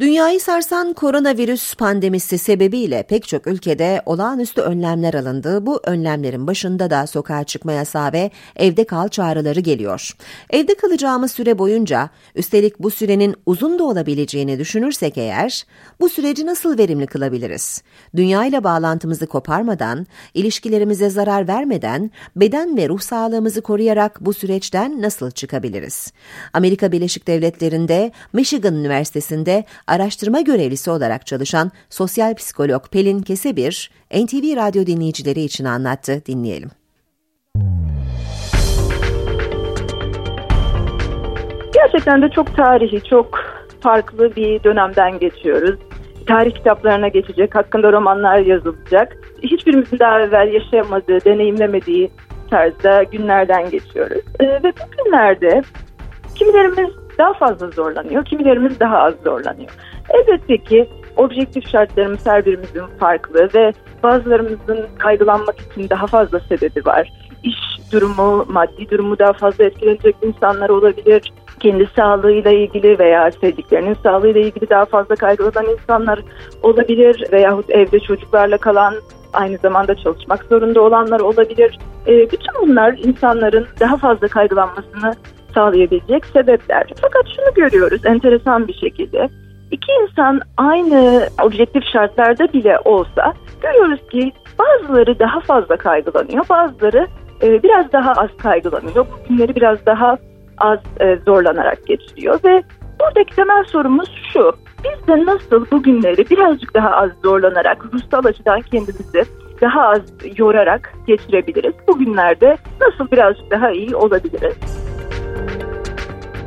Dünyayı sarsan koronavirüs pandemisi sebebiyle pek çok ülkede olağanüstü önlemler alındı. Bu önlemlerin başında da sokağa çıkma yasağı ve evde kal çağrıları geliyor. Evde kalacağımız süre boyunca, üstelik bu sürenin uzun da olabileceğini düşünürsek eğer, bu süreci nasıl verimli kılabiliriz? Dünya ile bağlantımızı koparmadan, ilişkilerimize zarar vermeden, beden ve ruh sağlığımızı koruyarak bu süreçten nasıl çıkabiliriz? Amerika Birleşik Devletleri'nde, Michigan Üniversitesi'nde araştırma görevlisi olarak çalışan sosyal psikolog Pelin Kesebir, NTV Radyo dinleyicileri için anlattı. Dinleyelim. Gerçekten de çok tarihi, çok farklı bir dönemden geçiyoruz. Tarih kitaplarına geçecek, hakkında romanlar yazılacak. Hiçbirimizin daha evvel yaşamadığı, deneyimlemediği tarzda günlerden geçiyoruz. Ee, ve bu günlerde kimilerimiz daha fazla zorlanıyor, kimilerimiz daha az zorlanıyor. Elbette ki objektif şartlarımız her birimizin farklı ve bazılarımızın kaygılanmak için daha fazla sebebi var. İş durumu, maddi durumu daha fazla etkilenecek insanlar olabilir. Kendi sağlığıyla ilgili veya sevdiklerinin sağlığıyla ilgili daha fazla kaygılanan insanlar olabilir veyahut evde çocuklarla kalan aynı zamanda çalışmak zorunda olanlar olabilir. E, bütün bunlar insanların daha fazla kaygılanmasını sağlayabilecek sebepler. Fakat şunu görüyoruz enteresan bir şekilde. İki insan aynı objektif şartlarda bile olsa görüyoruz ki bazıları daha fazla kaygılanıyor, bazıları e, biraz daha az kaygılanıyor. Bu günleri biraz daha az e, zorlanarak geçiriyor ve buradaki temel sorumuz şu. Biz de nasıl bu günleri birazcık daha az zorlanarak, ruhsal açıdan kendimizi daha az yorarak geçirebiliriz? Bugünlerde nasıl birazcık daha iyi olabiliriz?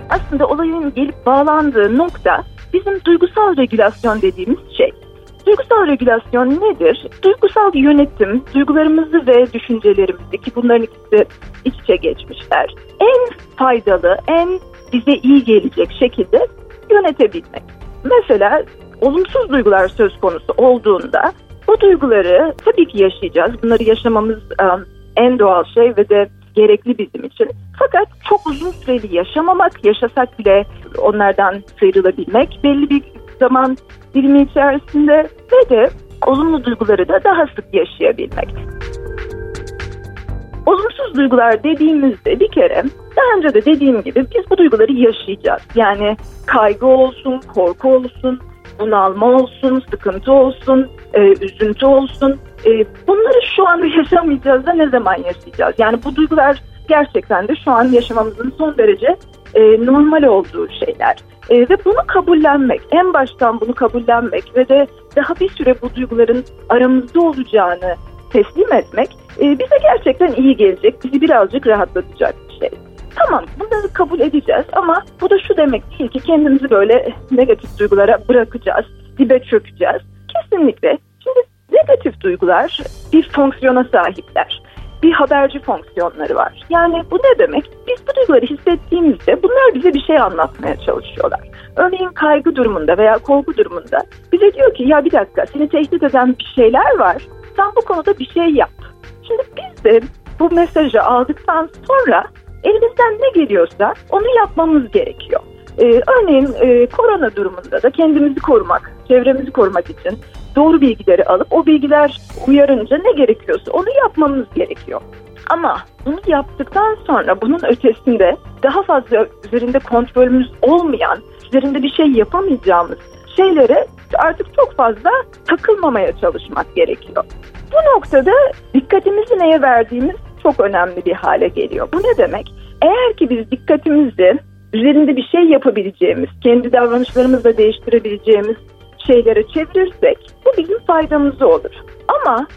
Aslında olayın gelip bağlandığı nokta bizim duygusal regülasyon dediğimiz şey. Duygusal regülasyon nedir? Duygusal yönetim, duygularımızı ve düşüncelerimizi ki bunların ikisi iç içe geçmişler. En faydalı, en bize iyi gelecek şekilde yönetebilmek. Mesela olumsuz duygular söz konusu olduğunda bu duyguları tabii ki yaşayacağız. Bunları yaşamamız en doğal şey ve de gerekli bizim için. Fakat uzun süreli yaşamamak, yaşasak bile onlardan sıyrılabilmek belli bir zaman dilimi içerisinde ve de olumlu duyguları da daha sık yaşayabilmek. Olumsuz duygular dediğimizde bir kere daha önce de dediğim gibi biz bu duyguları yaşayacağız. Yani kaygı olsun, korku olsun, bunalma olsun, sıkıntı olsun, e, üzüntü olsun. E, bunları şu anda yaşamayacağız da ne zaman yaşayacağız? Yani bu duygular gerçekten de şu an yaşamamızın son derece e, normal olduğu şeyler. E, ve bunu kabullenmek, en baştan bunu kabullenmek ve de daha bir süre bu duyguların aramızda olacağını teslim etmek e, bize gerçekten iyi gelecek, bizi birazcık rahatlatacak bir şey. Tamam bunları kabul edeceğiz ama bu da şu demek değil ki kendimizi böyle negatif duygulara bırakacağız, dibe çökeceğiz. Kesinlikle. Şimdi negatif duygular bir fonksiyona sahipler bir haberci fonksiyonları var. Yani bu ne demek? Biz bu duyguları hissettiğimizde bunlar bize bir şey anlatmaya çalışıyorlar. Örneğin kaygı durumunda veya korku durumunda bize diyor ki ya bir dakika seni tehdit eden bir şeyler var. Sen bu konuda bir şey yap. Şimdi biz de bu mesajı aldıktan sonra elimizden ne geliyorsa onu yapmamız gerekiyor. Ee, örneğin e, korona durumunda da kendimizi korumak, çevremizi korumak için doğru bilgileri alıp o bilgiler uyarınca ne gerekiyorsa onu yapmamız gerekiyor. Ama bunu yaptıktan sonra bunun ötesinde daha fazla üzerinde kontrolümüz olmayan, üzerinde bir şey yapamayacağımız şeylere artık çok fazla takılmamaya çalışmak gerekiyor. Bu noktada dikkatimizi neye verdiğimiz çok önemli bir hale geliyor. Bu ne demek? Eğer ki biz dikkatimizi üzerinde bir şey yapabileceğimiz, kendi davranışlarımızla değiştirebileceğimiz şeylere çevirirsek bu bizim faydamıza olur. Ama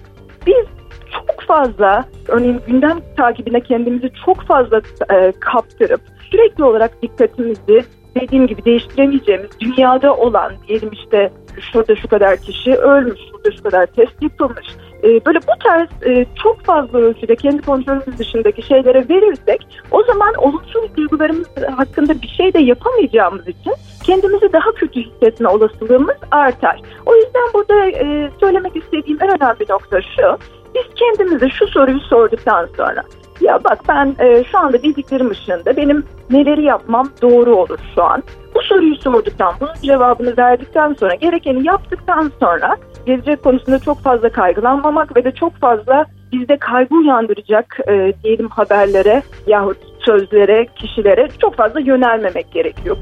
biz çok fazla örneğin gündem takibine kendimizi çok fazla e, kaptırıp sürekli olarak dikkatimizi dediğim gibi değiştiremeyeceğimiz dünyada olan diyelim işte şurada şu kadar kişi ölmüş, şurada şu kadar test yapılmış. Ee, böyle bu tarz e, çok fazla ölçüde kendi kontrolümüz dışındaki şeylere verirsek o zaman olumsuz duygularımız hakkında bir şey de yapamayacağımız için kendimizi daha kötü hissetme olasılığımız artar. O yüzden burada e, söylemek istediğim en önemli nokta şu. Biz kendimize şu soruyu sorduktan sonra Ya bak ben e, şu anda bildiklerim ışığında benim neleri yapmam doğru olur şu an. Bu soruyu sorduktan, bunun cevabını verdikten sonra, gerekeni yaptıktan sonra gelecek konusunda çok fazla kaygılanmamak ve de çok fazla bizde kaygı uyandıracak e, diyelim haberlere yahut sözlere, kişilere çok fazla yönelmemek gerekiyor.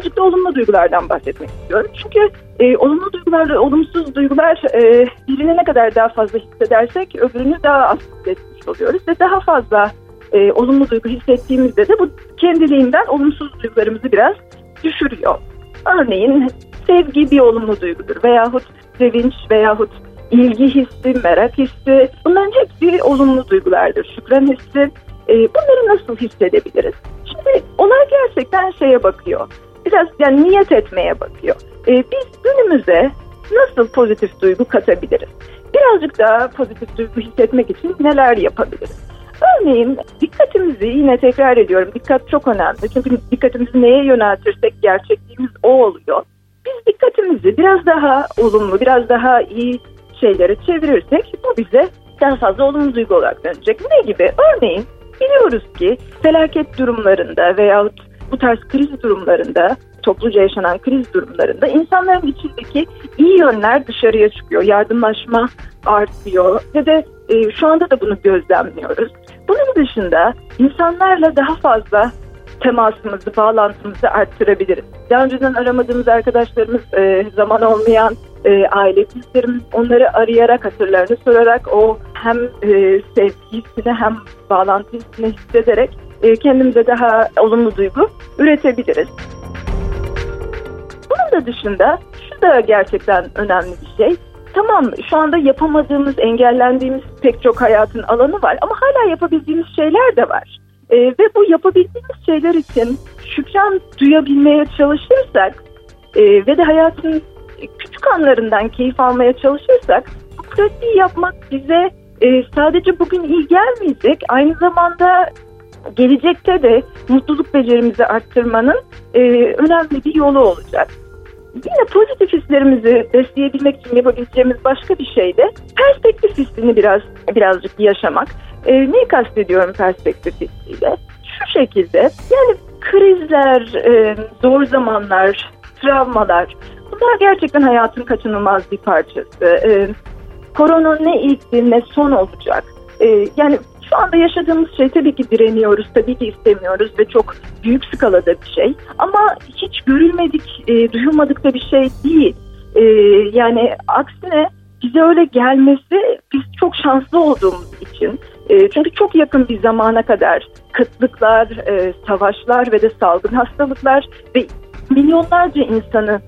Birazcık da olumlu duygulardan bahsetmek istiyorum. Çünkü e, olumlu duygular, olumsuz duygular e, birine ne kadar daha fazla hissedersek öbürünü daha az hissetmiş oluyoruz. Ve daha fazla e, olumlu duygu hissettiğimizde de bu kendiliğinden olumsuz duygularımızı biraz düşürüyor. Örneğin sevgi bir olumlu duygudur veyahut sevinç veyahut ilgi hissi, merak hissi bunların hepsi olumlu duygulardır. Şükran hissi e, bunları nasıl hissedebiliriz? Şimdi olay gerçekten şeye bakıyor. Biraz yani niyet etmeye bakıyor. E, biz günümüze nasıl pozitif duygu katabiliriz? Birazcık daha pozitif duygu hissetmek için neler yapabiliriz? Örneğin dikkatimizi yine tekrar ediyorum dikkat çok önemli. Çünkü dikkatimizi neye yöneltirsek gerçekliğimiz o oluyor. Biz dikkatimizi biraz daha olumlu, biraz daha iyi şeylere çevirirsek bu bize daha fazla olumlu duygu olarak dönecek. Ne gibi? Örneğin biliyoruz ki felaket durumlarında veyahut bu tarz kriz durumlarında topluca yaşanan kriz durumlarında insanların içindeki iyi yönler dışarıya çıkıyor. Yardımlaşma artıyor ve de e, şu anda da bunu gözlemliyoruz. Bunun dışında insanlarla daha fazla temasımızı, bağlantımızı arttırabiliriz. Daha önceden aramadığımız arkadaşlarımız, e, zaman olmayan e, aile büyüklerimiz onları arayarak, hatırlarını sorarak o hem e, sevgi hem bağlantı hissederek e, kendimize daha olumlu duygu üretebiliriz. Bunun da dışında şu da gerçekten önemli bir şey. Tamam şu anda yapamadığımız, engellendiğimiz pek çok hayatın alanı var ama hala yapabildiğimiz şeyler de var. E, ve bu yapabildiğimiz şeyler için şükran duyabilmeye çalışırsak e, ve de hayatın küçük anlarından keyif almaya çalışırsak bu pratiği yapmak bize e, sadece bugün iyi gelmeyecek aynı zamanda gelecekte de mutluluk becerimizi arttırmanın e, önemli bir yolu olacak. Yine pozitif hislerimizi besleyebilmek için yapabileceğimiz başka bir şey de perspektif hissini biraz birazcık yaşamak. E, neyi kastediyorum perspektif hissiyle? Şu şekilde yani krizler, e, zor zamanlar, travmalar bunlar gerçekten hayatın kaçınılmaz bir parçası. E, korona ne ilkti ne son olacak. E, yani şu anda yaşadığımız şey tabii ki direniyoruz, tabii ki istemiyoruz ve çok büyük skalada bir şey. Ama hiç görülmedik, e, duyulmadık da bir şey değil. E, yani aksine bize öyle gelmesi biz çok şanslı olduğumuz için. E, çünkü çok yakın bir zamana kadar kıtlıklar, e, savaşlar ve de salgın hastalıklar ve milyonlarca insanı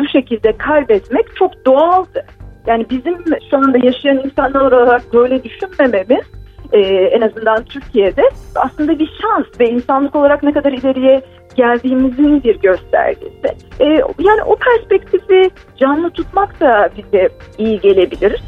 bu şekilde kaybetmek çok doğaldı. Yani bizim şu anda yaşayan insanlar olarak böyle düşünmememiz e, en azından Türkiye'de aslında bir şans ve insanlık olarak ne kadar ileriye geldiğimizin bir göstergesi. E, yani o perspektifi canlı tutmak da bize iyi gelebilir.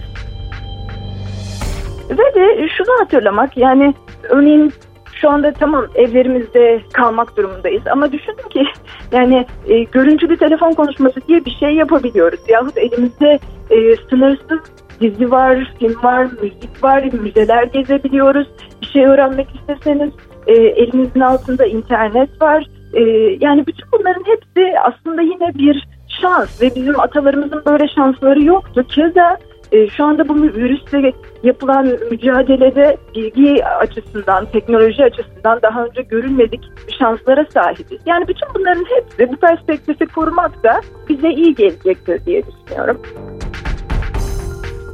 Ve de şunu hatırlamak yani örneğin şu anda tamam evlerimizde kalmak durumundayız ama düşünün ki yani e, görüntülü telefon konuşması diye bir şey yapabiliyoruz. Yahut elimizde e, sınırsız dizi var, film var, müzik var, müzeler gezebiliyoruz. Bir şey öğrenmek isteseniz e, elimizin altında internet var. E, yani bütün bunların hepsi aslında yine bir şans ve bizim atalarımızın böyle şansları yoktu. Keza e, şu anda bu virüsle yapılan mücadelede bilgi açısından, teknoloji açısından daha önce görülmedik şanslara sahibiz. Yani bütün bunların hepsi bu perspektifi korumak da bize iyi gelecektir diye düşünüyorum.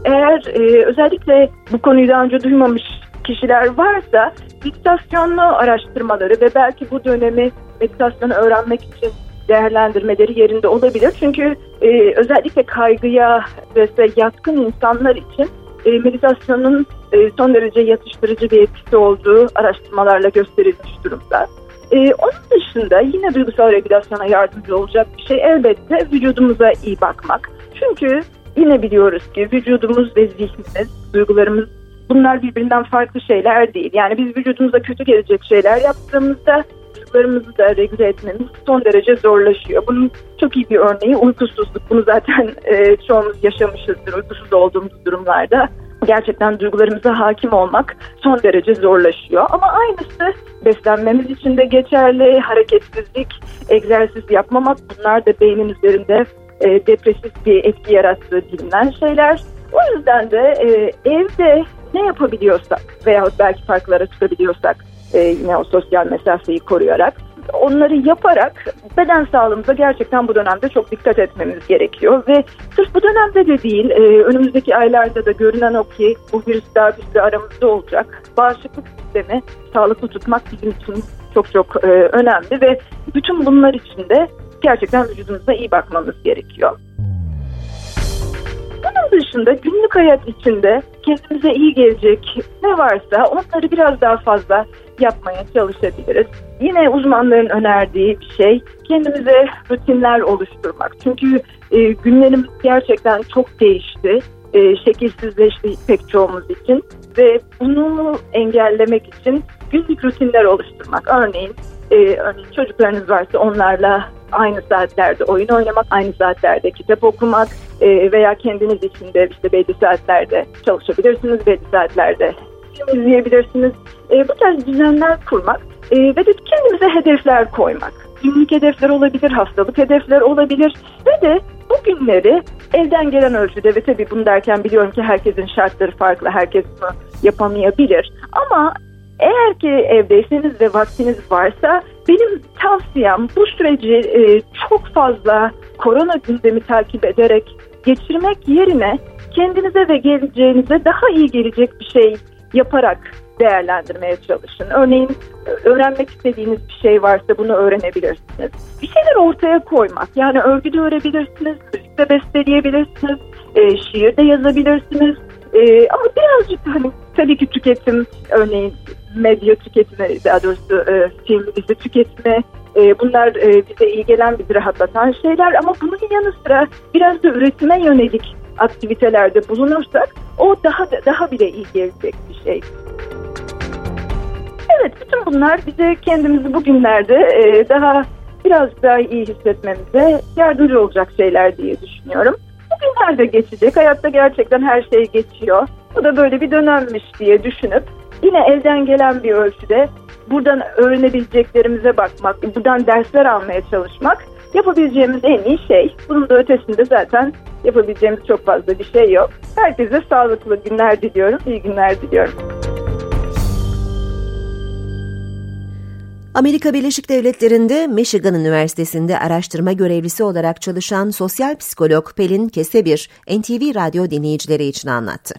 Eğer e, özellikle bu konuyu daha önce duymamış kişiler varsa meditasyonlu araştırmaları ve belki bu dönemi meditasyonu öğrenmek için değerlendirmeleri yerinde olabilir. Çünkü e, özellikle kaygıya ve yatkın insanlar için e, meditasyonun e, son derece yatıştırıcı bir etkisi olduğu araştırmalarla gösterilmiş durumda. E, onun dışında yine duygusal regülasyona yardımcı olacak bir şey elbette vücudumuza iyi bakmak. Çünkü yine biliyoruz ki vücudumuz ve zihnimiz, duygularımız bunlar birbirinden farklı şeyler değil. Yani biz vücudumuza kötü gelecek şeyler yaptığımızda duygularımızı da regüle etmemiz son derece zorlaşıyor. Bunun çok iyi bir örneği uykusuzluk. Bunu zaten e, çoğumuz yaşamışızdır uykusuz olduğumuz durumlarda. gerçekten duygularımıza hakim olmak son derece zorlaşıyor. Ama aynısı beslenmemiz için de geçerli. Hareketsizlik, egzersiz yapmamak bunlar da beynin üzerinde e, depresif bir etki yarattığı bilinen şeyler. O yüzden de e, evde ne yapabiliyorsak veya belki farklara çıkabiliyorsak e, yine o sosyal mesafeyi koruyarak onları yaparak beden sağlığımıza gerçekten bu dönemde çok dikkat etmemiz gerekiyor ve sırf bu dönemde de değil e, önümüzdeki aylarda da görünen o ki bu virüs daha bizde aramızda olacak. Bağışıklık sistemi sağlıklı tutmak bizim için çok çok e, önemli ve bütün bunlar için de gerçekten vücudumuza iyi bakmamız gerekiyor. Bunun dışında günlük hayat içinde kendimize iyi gelecek ne varsa onları biraz daha fazla yapmaya çalışabiliriz. Yine uzmanların önerdiği bir şey kendimize rutinler oluşturmak. Çünkü e, günlerimiz gerçekten çok değişti. E, şekilsizleşti pek çoğumuz için ve bunu engellemek için günlük rutinler oluşturmak. Örneğin, e, örneğin çocuklarınız varsa onlarla aynı saatlerde oyun oynamak, aynı saatlerde kitap okumak e, veya kendiniz için de işte belli saatlerde çalışabilirsiniz, belli saatlerde film izleyebilirsiniz. E, bu tarz düzenler kurmak e, ve de kendimize hedefler koymak. Günlük hedefler olabilir, haftalık hedefler olabilir ve de bu günleri evden gelen ölçüde ve tabii bunu derken biliyorum ki herkesin şartları farklı, herkes bunu yapamayabilir. Ama eğer ki evdeyseniz ve vaktiniz varsa benim tavsiyem bu süreci e, çok fazla korona gündemi takip ederek geçirmek yerine kendinize ve geleceğinize daha iyi gelecek bir şey yaparak değerlendirmeye çalışın. Örneğin öğrenmek istediğiniz bir şey varsa bunu öğrenebilirsiniz. Bir şeyler ortaya koymak yani örgü de öğrenebilirsiniz, müzik besteleyebilirsiniz, e, şiir de yazabilirsiniz. E, ama birazcık hani tabii ki tüketim örneğin medya tüketimi daha doğrusu e, film dizi tüketimi e, bunlar e, bize iyi gelen bizi rahatlatan şeyler ama bunun yanı sıra biraz da üretime yönelik aktivitelerde bulunursak o daha daha bile iyi gelecek bir şey. Evet bütün bunlar bize kendimizi bugünlerde e, daha biraz daha iyi hissetmemize yardımcı olacak şeyler diye düşünüyorum. Bugünler de geçecek. Hayatta gerçekten her şey geçiyor. Bu da böyle bir dönemmiş diye düşünüp yine elden gelen bir ölçüde buradan öğrenebileceklerimize bakmak, buradan dersler almaya çalışmak yapabileceğimiz en iyi şey. Bunun da ötesinde zaten yapabileceğimiz çok fazla bir şey yok. Herkese sağlıklı günler diliyorum, iyi günler diliyorum. Amerika Birleşik Devletleri'nde Michigan Üniversitesi'nde araştırma görevlisi olarak çalışan sosyal psikolog Pelin Kesebir, NTV Radyo dinleyicileri için anlattı.